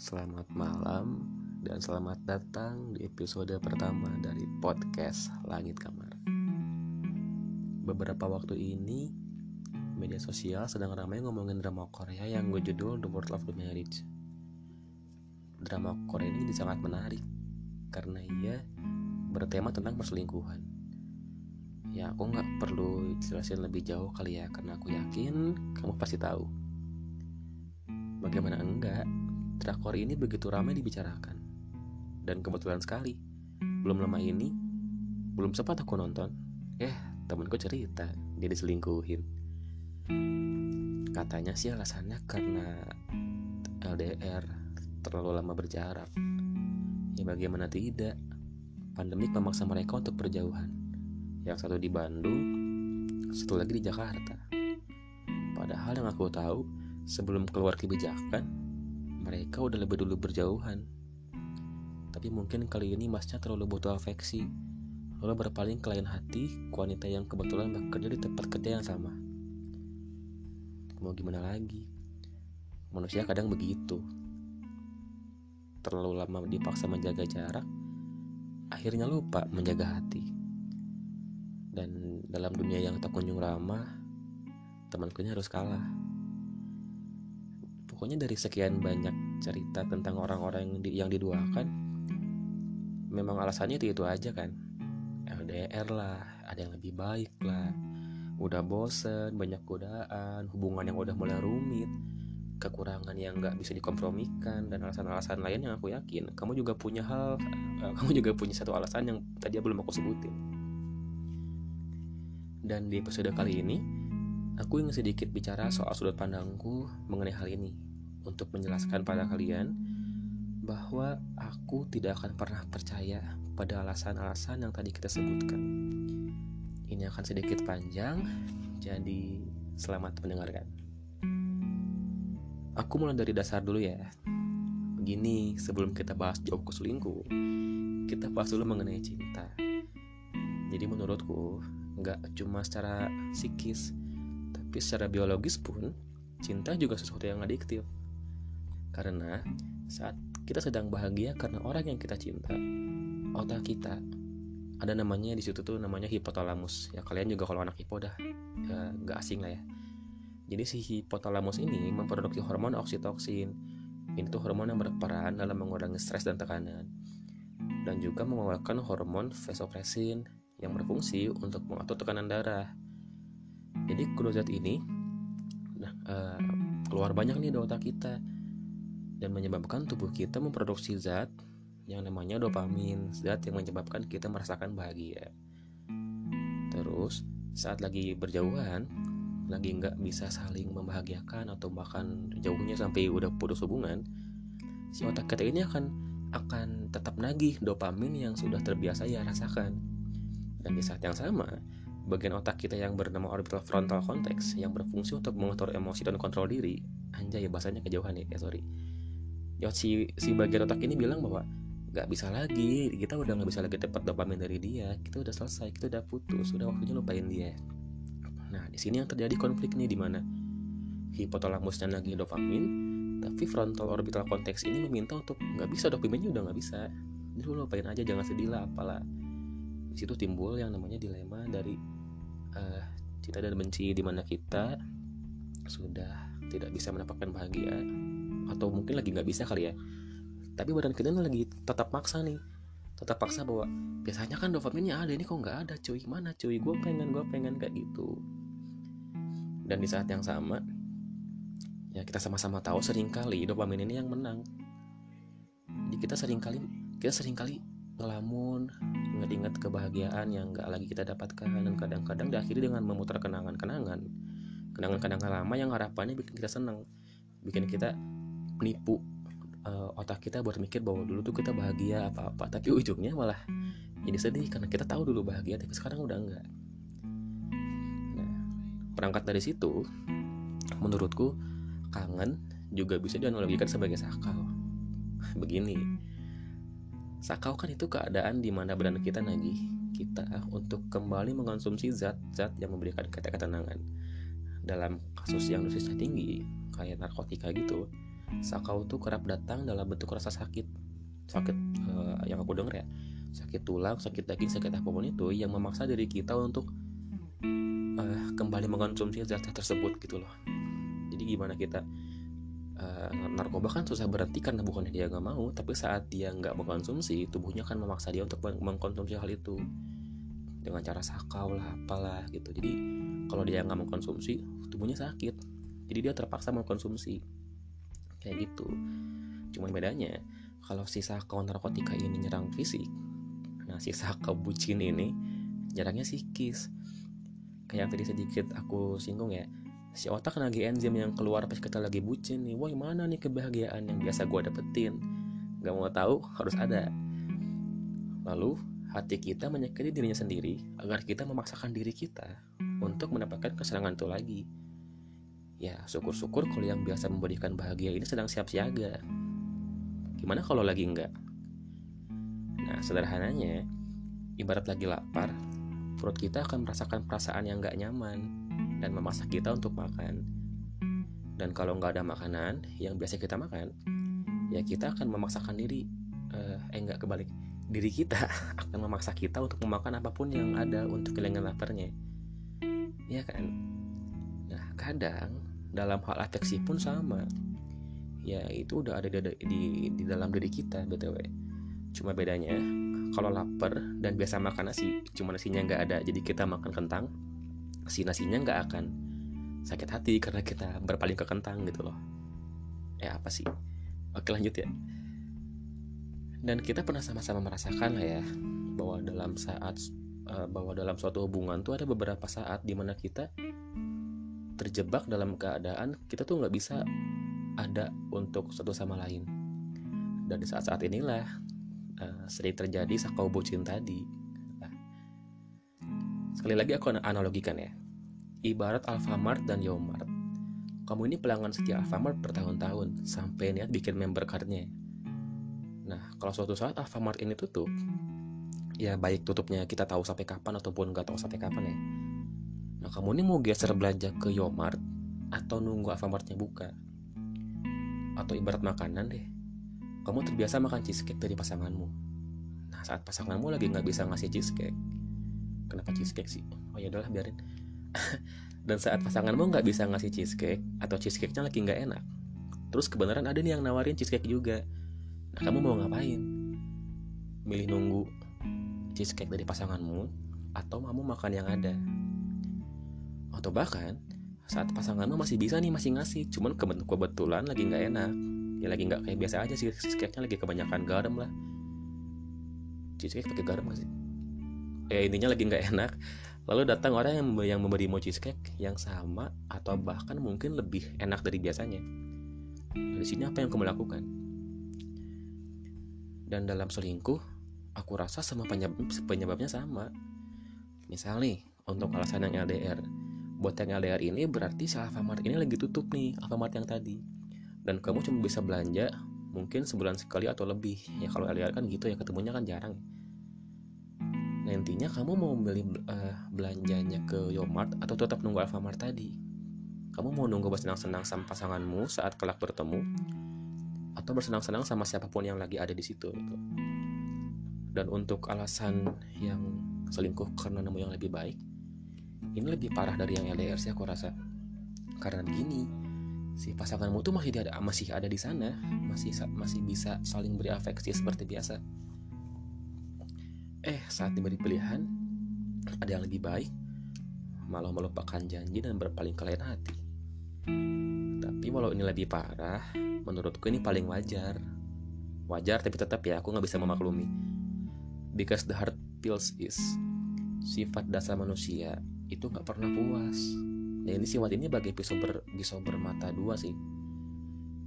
Selamat malam dan selamat datang di episode pertama dari podcast Langit Kamar. Beberapa waktu ini, media sosial sedang ramai ngomongin drama Korea yang gue judul The World of the Marriage. Drama Korea ini sangat menarik karena ia bertema tentang perselingkuhan. Ya aku nggak perlu jelasin lebih jauh kali ya karena aku yakin kamu pasti tahu. Bagaimana enggak, drakor ini begitu ramai dibicarakan. Dan kebetulan sekali, belum lama ini, belum sempat aku nonton, eh temenku cerita dia diselingkuhin. Katanya sih alasannya karena LDR terlalu lama berjarak. Ya bagaimana tidak, pandemik memaksa mereka untuk berjauhan. Yang satu di Bandung, satu lagi di Jakarta. Padahal yang aku tahu, sebelum keluar kebijakan, mereka udah lebih dulu berjauhan. Tapi mungkin kali ini masnya terlalu butuh afeksi, lalu berpaling ke lain hati wanita yang kebetulan bekerja di tempat kerja yang sama. Mau gimana lagi? Manusia kadang begitu. Terlalu lama dipaksa menjaga jarak, akhirnya lupa menjaga hati. Dan dalam dunia yang tak kunjung ramah, temanku harus kalah. Pokoknya dari sekian banyak cerita tentang orang-orang yang, di, yang diduakan, memang alasannya itu itu aja kan. LDR lah, ada yang lebih baik lah. Udah bosen, banyak godaan, hubungan yang udah mulai rumit, kekurangan yang nggak bisa dikompromikan dan alasan-alasan lain yang aku yakin kamu juga punya hal, uh, kamu juga punya satu alasan yang tadi belum aku sebutin. Dan di episode kali ini, aku ingin sedikit bicara soal sudut pandangku mengenai hal ini untuk menjelaskan pada kalian bahwa aku tidak akan pernah percaya pada alasan-alasan yang tadi kita sebutkan. Ini akan sedikit panjang, jadi selamat mendengarkan. Aku mulai dari dasar dulu ya. Begini, sebelum kita bahas jauh ke selingkuh, kita bahas dulu mengenai cinta. Jadi menurutku, nggak cuma secara psikis, tapi secara biologis pun, cinta juga sesuatu yang adiktif karena saat kita sedang bahagia karena orang yang kita cinta, otak kita ada namanya di situ tuh namanya hipotalamus. Ya kalian juga kalau anak hipo dah ya nggak asing lah ya. Jadi si hipotalamus ini memproduksi hormon oksitoksin. Ini tuh hormon yang berperan dalam mengurangi stres dan tekanan. Dan juga mengeluarkan hormon vasopressin yang berfungsi untuk mengatur tekanan darah. Jadi kedua zat ini nah, uh, keluar banyak nih di otak kita dan menyebabkan tubuh kita memproduksi zat yang namanya dopamin, zat yang menyebabkan kita merasakan bahagia. Terus, saat lagi berjauhan, lagi nggak bisa saling membahagiakan atau bahkan jauhnya sampai udah putus hubungan, si otak kita ini akan akan tetap nagih dopamin yang sudah terbiasa ia rasakan. Dan di saat yang sama, bagian otak kita yang bernama orbital frontal cortex yang berfungsi untuk mengatur emosi dan kontrol diri, anjay bahasanya kejauhan ya, ya sorry ya si si bagian otak ini bilang bahwa nggak bisa lagi kita udah nggak bisa lagi dapat dopamin dari dia kita udah selesai kita udah putus udah waktunya lupain dia. Nah di sini yang terjadi konflik nih di mana hipotalamusnya lagi dopamin tapi frontal orbital konteks ini meminta untuk nggak bisa dopaminnya udah nggak bisa. Jadi lu lupain aja jangan sedih lah apalah. Di situ timbul yang namanya dilema dari uh, cinta dan benci di mana kita sudah tidak bisa mendapatkan bahagia atau mungkin lagi nggak bisa kali ya. Tapi badan kita lagi tetap maksa nih. Tetap paksa bahwa biasanya kan dopaminnya ada ini kok nggak ada cuy. Mana cuy? Gue pengen gue pengen kayak gitu. Dan di saat yang sama ya kita sama-sama tahu sering kali dopamin ini yang menang. Jadi kita sering kali kita sering kali ngelamun ingat-ingat kebahagiaan yang nggak lagi kita dapatkan. Dan kadang-kadang diakhiri dengan memutar kenangan-kenangan. Kenangan-kenangan lama yang harapannya bikin kita senang bikin kita menipu uh, otak kita buat mikir bahwa dulu tuh kita bahagia apa-apa. Tapi ujungnya malah jadi sedih karena kita tahu dulu bahagia tapi sekarang udah enggak. Nah perangkat dari situ menurutku kangen juga bisa dianalogikan sebagai sakau. Begini sakau kan itu keadaan di mana badan kita nagih kita untuk kembali mengonsumsi zat-zat yang memberikan kita ketenangan dalam kasus yang dosisnya tinggi kayak narkotika gitu sakau tuh kerap datang dalam bentuk rasa sakit. Sakit uh, yang aku dengar ya. Sakit tulang sakit daging sakit apa pun itu yang memaksa diri kita untuk uh, kembali mengkonsumsi zat tersebut gitu loh. Jadi gimana kita uh, narkoba kan susah berhenti karena bukannya dia nggak mau tapi saat dia nggak mengkonsumsi tubuhnya kan memaksa dia untuk mengkonsumsi hal itu. Dengan cara sakau lah apalah gitu. Jadi kalau dia nggak mengkonsumsi tubuhnya sakit. Jadi dia terpaksa mengkonsumsi kayak gitu. Cuman bedanya kalau si sakau narkotika ini nyerang fisik nah si sakau bucin ini nyerangnya psikis. Kayak tadi sedikit aku singgung ya si otak lagi enzim yang keluar pas kita lagi bucin nih. Woi mana nih kebahagiaan yang biasa gue dapetin? Gak mau tahu harus ada. Lalu hati kita menyakiti dirinya sendiri agar kita memaksakan diri kita untuk mendapatkan kesenangan itu lagi. Ya, syukur-syukur kalau yang biasa memberikan bahagia ini sedang siap siaga. Gimana kalau lagi enggak? Nah, sederhananya, ibarat lagi lapar, perut kita akan merasakan perasaan yang enggak nyaman dan memaksa kita untuk makan. Dan kalau nggak ada makanan yang biasa kita makan, ya kita akan memaksakan diri. Uh, eh enggak kebalik diri kita akan memaksa kita untuk memakan apa pun yang ada untuk kehilangan laparnya. Ya kan? Nah, kadang dalam hal afeksi pun sama. Ya, itu udah ada di, di, di dalam diri kita, BTW. Cuma bedanya, kalau lapar dan biasa makan nasi, cuma nasinya nggak ada, jadi kita makan kentang, si nasinya nggak akan sakit hati karena kita berpaling ke kentang gitu loh. Ya apa sih? Oke lanjut ya dan kita pernah sama-sama merasakan lah ya bahwa dalam saat uh, bahwa dalam suatu hubungan tuh ada beberapa saat di mana kita terjebak dalam keadaan kita tuh nggak bisa ada untuk satu sama lain. Dan di saat-saat inilah uh, sering terjadi sakau bucin tadi. Nah, sekali lagi aku analogikan ya. Ibarat Alfamart dan Yomart. Kamu ini pelanggan setia Alfamart bertahun-tahun sampai niat bikin member cardnya. Nah, kalau suatu saat Alfamart ini tutup, ya baik tutupnya kita tahu sampai kapan ataupun nggak tahu sampai kapan ya. Nah, kamu ini mau geser belanja ke Yomart atau nunggu Alfamartnya buka? Atau ibarat makanan deh, kamu terbiasa makan cheesecake dari pasanganmu. Nah, saat pasanganmu lagi nggak bisa ngasih cheesecake, kenapa cheesecake sih? Oh ya udahlah biarin. Dan saat pasanganmu nggak bisa ngasih cheesecake atau cheesecake-nya lagi nggak enak, terus kebenaran ada nih yang nawarin cheesecake juga Nah, kamu mau ngapain? Milih nunggu cheesecake dari pasanganmu atau kamu makan yang ada? Atau bahkan saat pasanganmu masih bisa nih masih ngasih, cuman kebetulan lagi nggak enak, ya lagi nggak kayak biasa aja sih cheesecake-nya lagi kebanyakan garam lah. Cheesecake pakai garam gak sih? Ya intinya lagi nggak enak. Lalu datang orang yang yang memberi cheesecake yang sama atau bahkan mungkin lebih enak dari biasanya. Di sini apa yang kamu lakukan? dan dalam selingkuh aku rasa semua penyebab, penyebabnya sama misal nih untuk alasan yang LDR buat yang LDR ini berarti si Alfamart ini lagi tutup nih Alfamart yang tadi. Dan kamu cuma bisa belanja mungkin sebulan sekali atau lebih. Ya kalau LDR kan gitu ya ketemunya kan jarang. Nah intinya kamu mau beli uh, belanjanya ke Yomart atau tetap nunggu Alfamart tadi? Kamu mau nunggu bersenang-senang sama pasanganmu saat kelak bertemu? Atau bersenang-senang sama siapa pun yang lagi ada di situ gitu. Dan untuk alasan yang selingkuh karena nemu yang lebih baik, ini lebih parah dari yang LDR sih aku rasa. Karena begini, si pasanganmu tuh masih ada masih ada di sana, masih masih bisa saling beri afeksi seperti biasa. Eh, saat diberi pilihan, ada yang lebih baik, malah melupakan janji dan berpaling ke lain hati. Tapi walau ini lebih parah, menurutku ini paling wajar. Wajar tapi tetap ya aku nggak bisa memaklumi. Because the heart feels is sifat dasar manusia itu nggak pernah puas. Ya ini sifat ini bagi pisau ber, pisau bermata dua sih.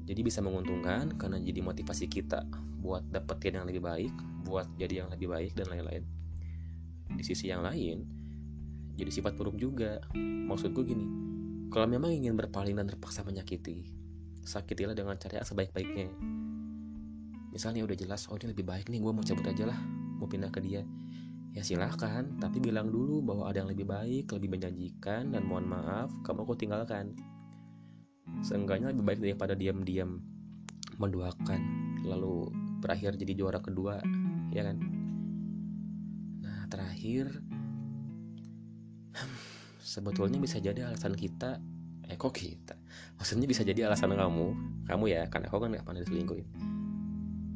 Jadi bisa menguntungkan karena jadi motivasi kita buat dapetin yang lebih baik, buat jadi yang lebih baik dan lain-lain. Di sisi yang lain, jadi sifat buruk juga. Maksudku gini, kalau memang ingin berpaling dan terpaksa menyakiti, sakitilah dengan cara yang sebaik-baiknya misalnya udah jelas oh ini lebih baik nih gue mau cabut aja lah mau pindah ke dia ya silahkan tapi bilang dulu bahwa ada yang lebih baik lebih menjanjikan dan mohon maaf kamu aku tinggalkan. Seenggaknya lebih baik daripada diam-diam mendoakan lalu berakhir jadi juara kedua ya kan? Nah terakhir sebetulnya bisa jadi alasan kita eh kok kita? Maksudnya bisa jadi alasan kamu kamu ya karena aku kan gak pernah diselingkuhin.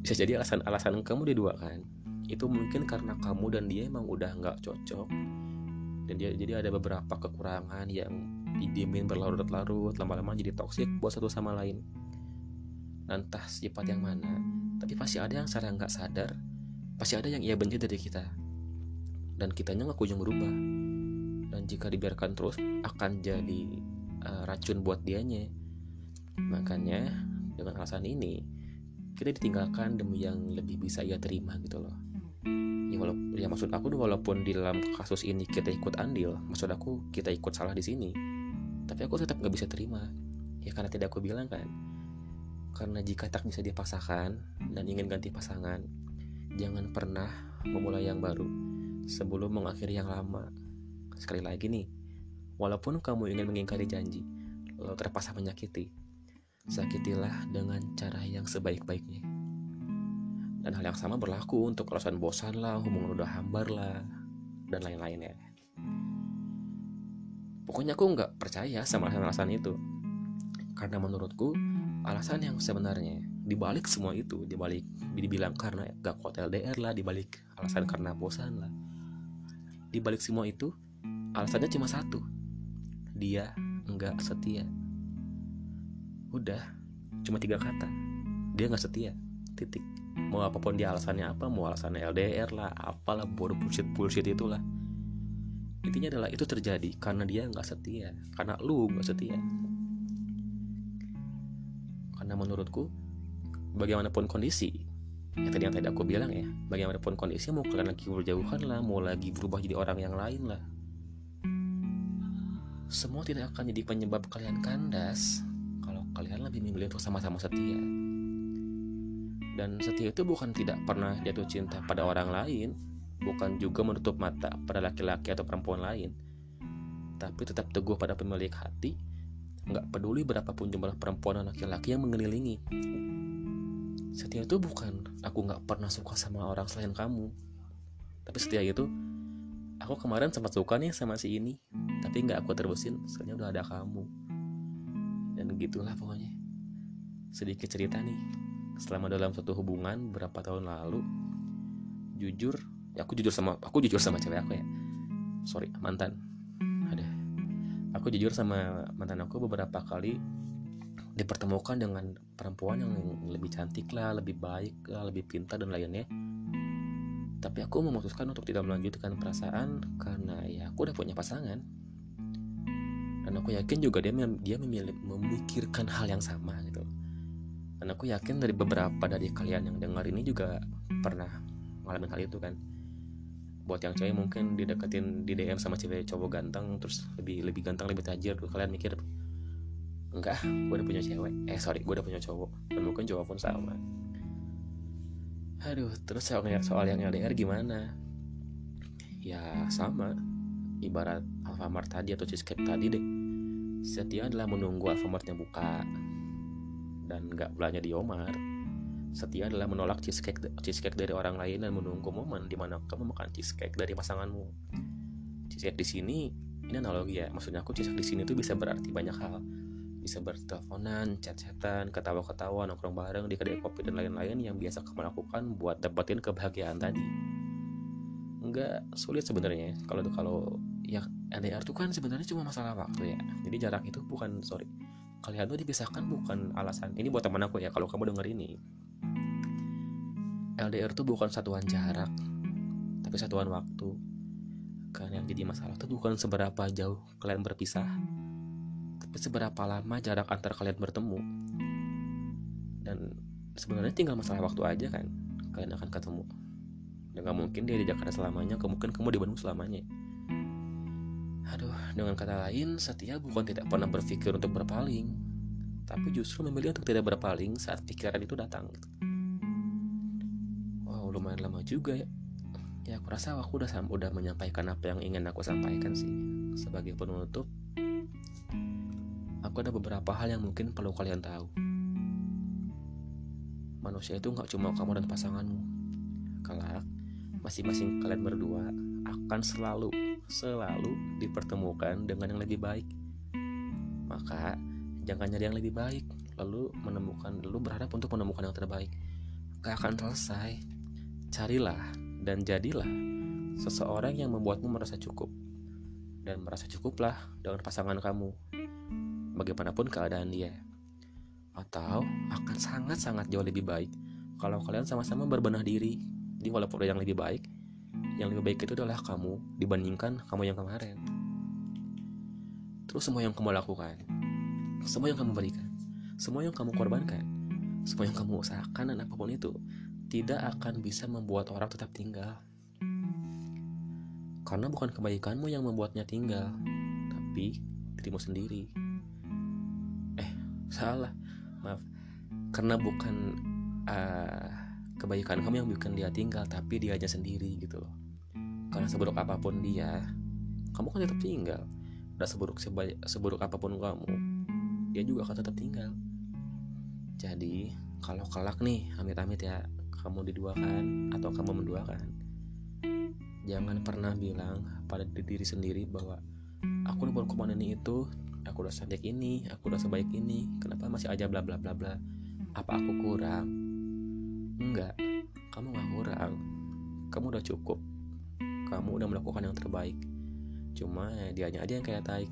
Bisa jadi alasan alasan kamu diduakan itu mungkin karena kamu dan dia emang udah nggak cocok. Dan dia jadi ada beberapa kekurangan yang didiemin berlarut-larut lama-lama jadi toksik buat satu sama lain. Entah sifat yang mana tapi pasti ada yang secara nggak sadar pasti ada yang ia benci dari kita. Dan kitanya nggak kunjung berubah. Dan jika dibiarkan terus akan jadi uh, racun buat dianya. Makanya dengan alasan ini kita ditinggalkan demi yang lebih bisa ia terima gitu loh ya walaupun ya maksud aku walaupun di dalam kasus ini kita ikut andil maksud aku kita ikut salah di sini. Tapi aku tetap nggak bisa terima. Ya karena tidak aku bilang kan karena jika tak bisa dipaksakan dan ingin ganti pasangan jangan pernah memulai yang baru sebelum mengakhiri yang lama. Sekali lagi nih walaupun kamu ingin mengingkari janji lalu terpaksa menyakiti. Sakitilah dengan cara yang sebaik-baiknya dan hal yang sama berlaku untuk alasan bosan lah, hubungan udah hambar lah, dan lain-lain ya. Pokoknya aku nggak percaya sama alasan-alasan itu. Karena menurutku, alasan yang sebenarnya dibalik semua itu, dibalik dibilang karena gak kuat LDR lah, dibalik alasan karena bosan lah. Dibalik semua itu, alasannya cuma satu. Dia nggak setia. Udah, cuma tiga kata. Dia nggak setia. Titik mau apa pun dia alasannya apa mau alasannya LDR lah apalah bodoh bullshit bullshit itulah. Intinya adalah itu terjadi karena dia nggak setia karena lu nggak setia. Karena menurutku bagaimanapun kondisi yang tadi yang tadi aku bilang ya bagaimanapun kondisi mau kalian lagi berjauhan lah mau lagi berubah jadi orang yang lain lah. Semua tidak akan jadi penyebab kalian kandas kalau kalian lebih memilih untuk sama-sama setia dan setia itu bukan tidak pernah jatuh cinta pada orang lain, bukan juga menutup mata pada laki-laki atau perempuan lain, tapi tetap teguh pada pemilik hati, nggak peduli berapapun jumlah perempuan dan laki-laki yang mengelilingi. Setia itu bukan aku nggak pernah suka sama orang selain kamu, tapi setia itu aku kemarin sempat suka nih sama si ini, tapi nggak aku terusin, soalnya udah ada kamu. Dan gitulah pokoknya. Sedikit cerita nih selama dalam satu hubungan berapa tahun lalu jujur ya aku jujur sama aku jujur sama cewek aku ya. Sorry mantan. Ada. Aku jujur sama mantan aku beberapa kali dipertemukan dengan perempuan yang lebih cantik lah lebih baik lah lebih pintar dan lainnya. Tapi aku memutuskan untuk tidak melanjutkan perasaan karena ya aku udah punya pasangan. Dan aku yakin juga dia dia memilih memikirkan hal yang sama dan aku yakin dari beberapa dari kalian yang dengar ini juga pernah ngalamin hal itu kan. Buat yang cewek mungkin dideketin di DM sama cewek cowok ganteng terus lebih lebih ganteng lebih tajir tuh kalian mikir enggak gue udah punya cewek. Eh sorry gue udah punya cowok. Dan mungkin cowok pun sama. Aduh terus soal, soal yang LDR gimana? Ya sama. Ibarat Alfamart tadi atau cheesecake tadi deh. Setia adalah menunggu Alfamartnya buka dan nggak belanja di Omar. Setia adalah menolak cheesecake cheesecake dari orang lain dan menunggu momen di mana kamu makan cheesecake dari pasanganmu. Cheesecake di sini ini analogi ya, maksudnya aku cheesecake di sini tuh bisa berarti banyak hal. Bisa berteleponan, chat-chatan, ketawa-ketawa, nongkrong bareng di kedai kopi dan lain-lain yang biasa kamu lakukan buat dapetin kebahagiaan tadi. Enggak sulit sebenarnya kalau kalau ya LDR tuh kan sebenarnya cuma masalah waktu ya. Jadi jarak itu bukan sorry kalian tuh dipisahkan bukan alasan. Ini buat teman aku ya kalau kamu denger ini. LDR tuh bukan satuan jarak tapi satuan waktu. Kan yang jadi masalah tuh bukan seberapa jauh kalian berpisah tapi seberapa lama jarak antar kalian bertemu. Dan sebenarnya tinggal masalah waktu aja kan kalian akan ketemu. Dan gak mungkin dia di Jakarta selamanya kemungkinan kamu di Bandung selamanya Aduh, dengan kata lain, setia bukan tidak pernah berpikir untuk berpaling, tapi justru memilih untuk tidak berpaling saat pikiran itu datang. Wow, lumayan lama juga ya. Ya, aku rasa aku udah udah menyampaikan apa yang ingin aku sampaikan sih. Sebagai penutup, aku ada beberapa hal yang mungkin perlu kalian tahu. manusia itu nggak cuma kamu dan pasanganmu masing-masing kalian berdua akan selalu selalu dipertemukan dengan yang lebih baik. Maka jangan nyari yang lebih baik. Lalu menemukan lalu berharap untuk menemukan yang terbaik. Gak akan selesai. Carilah dan jadilah seseorang yang membuatmu merasa cukup. Dan merasa cukuplah dengan pasangan kamu bagaimanapun keadaan dia. Atau akan sangat-sangat jauh lebih baik kalau kalian sama-sama berbenah diri di walaupun yang lebih baik yang lebih baik itu adalah kamu dibandingkan kamu yang kemarin terus semua yang kamu lakukan semua yang kamu berikan semua yang kamu korbankan semua yang kamu usahakan dan apa pun itu tidak akan bisa membuat orang tetap tinggal karena bukan kebaikanmu yang membuatnya tinggal, tapi dirimu sendiri. Eh, salah. Maaf. Karena bukan uh, kebaikan kamu yang bikin dia tinggal, tapi dia aja sendiri gitu loh. Karena seburuk apa pun dia, kamu kan tetap tinggal. Dan seburuk sebaik, seburuk apa pun kamu, dia juga akan tetap tinggal. Jadi, kalau kelak nih, amit-amit ya, kamu diduakan atau kamu menduakan, jangan pernah bilang pada diri sendiri bahwa aku udah berkomandan ini itu aku udah cantik ini aku udah sebaik ini kenapa masih aja bla bla bla bla apa aku kurang enggak. Kamu nggak kurang kamu udah cukup. Kamu udah melakukan yang terbaik. Cuma ya, dianya aja yang kayak taik.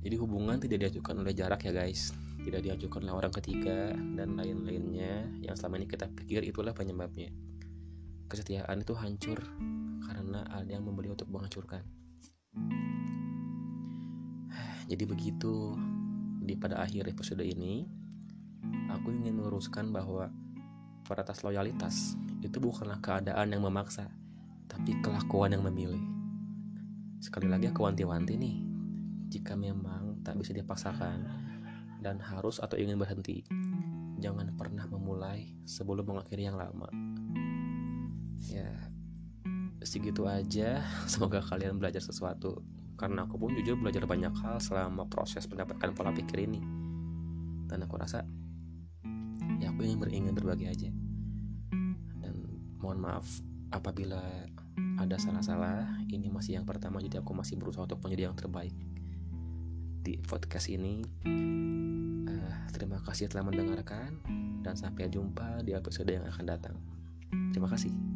Jadi hubungan tidak diajukan oleh jarak ya guys. Tidak diajukan oleh orang ketiga dan lain-lainnya. Yang selama ini kita pikir itulah penyebabnya. Kesetiaan itu hancur karena ada yang membeli untuk menghancurkan. Jadi begitu di pada akhir episode ini, aku ingin meluruskan bahwa peratas loyalitas itu bukanlah keadaan yang memaksa, tapi kelakuan yang memilih. Sekali lagi aku wanti-wanti nih, jika memang tak bisa dipaksakan dan harus atau ingin berhenti, jangan pernah memulai sebelum mengakhiri yang lama. Ya segitu aja. Semoga kalian belajar sesuatu karena aku pun jujur belajar banyak hal selama proses mendapatkan pola pikir ini. Dan aku rasa ya aku ingin beringin berbagi aja. Dan mohon maaf apabila ada salah-salah. Ini masih yang pertama jadi aku masih berusaha untuk menjadi yang terbaik di podcast ini. Uh, terima kasih telah mendengarkan dan sampai jumpa di episode yang akan datang. Terima kasih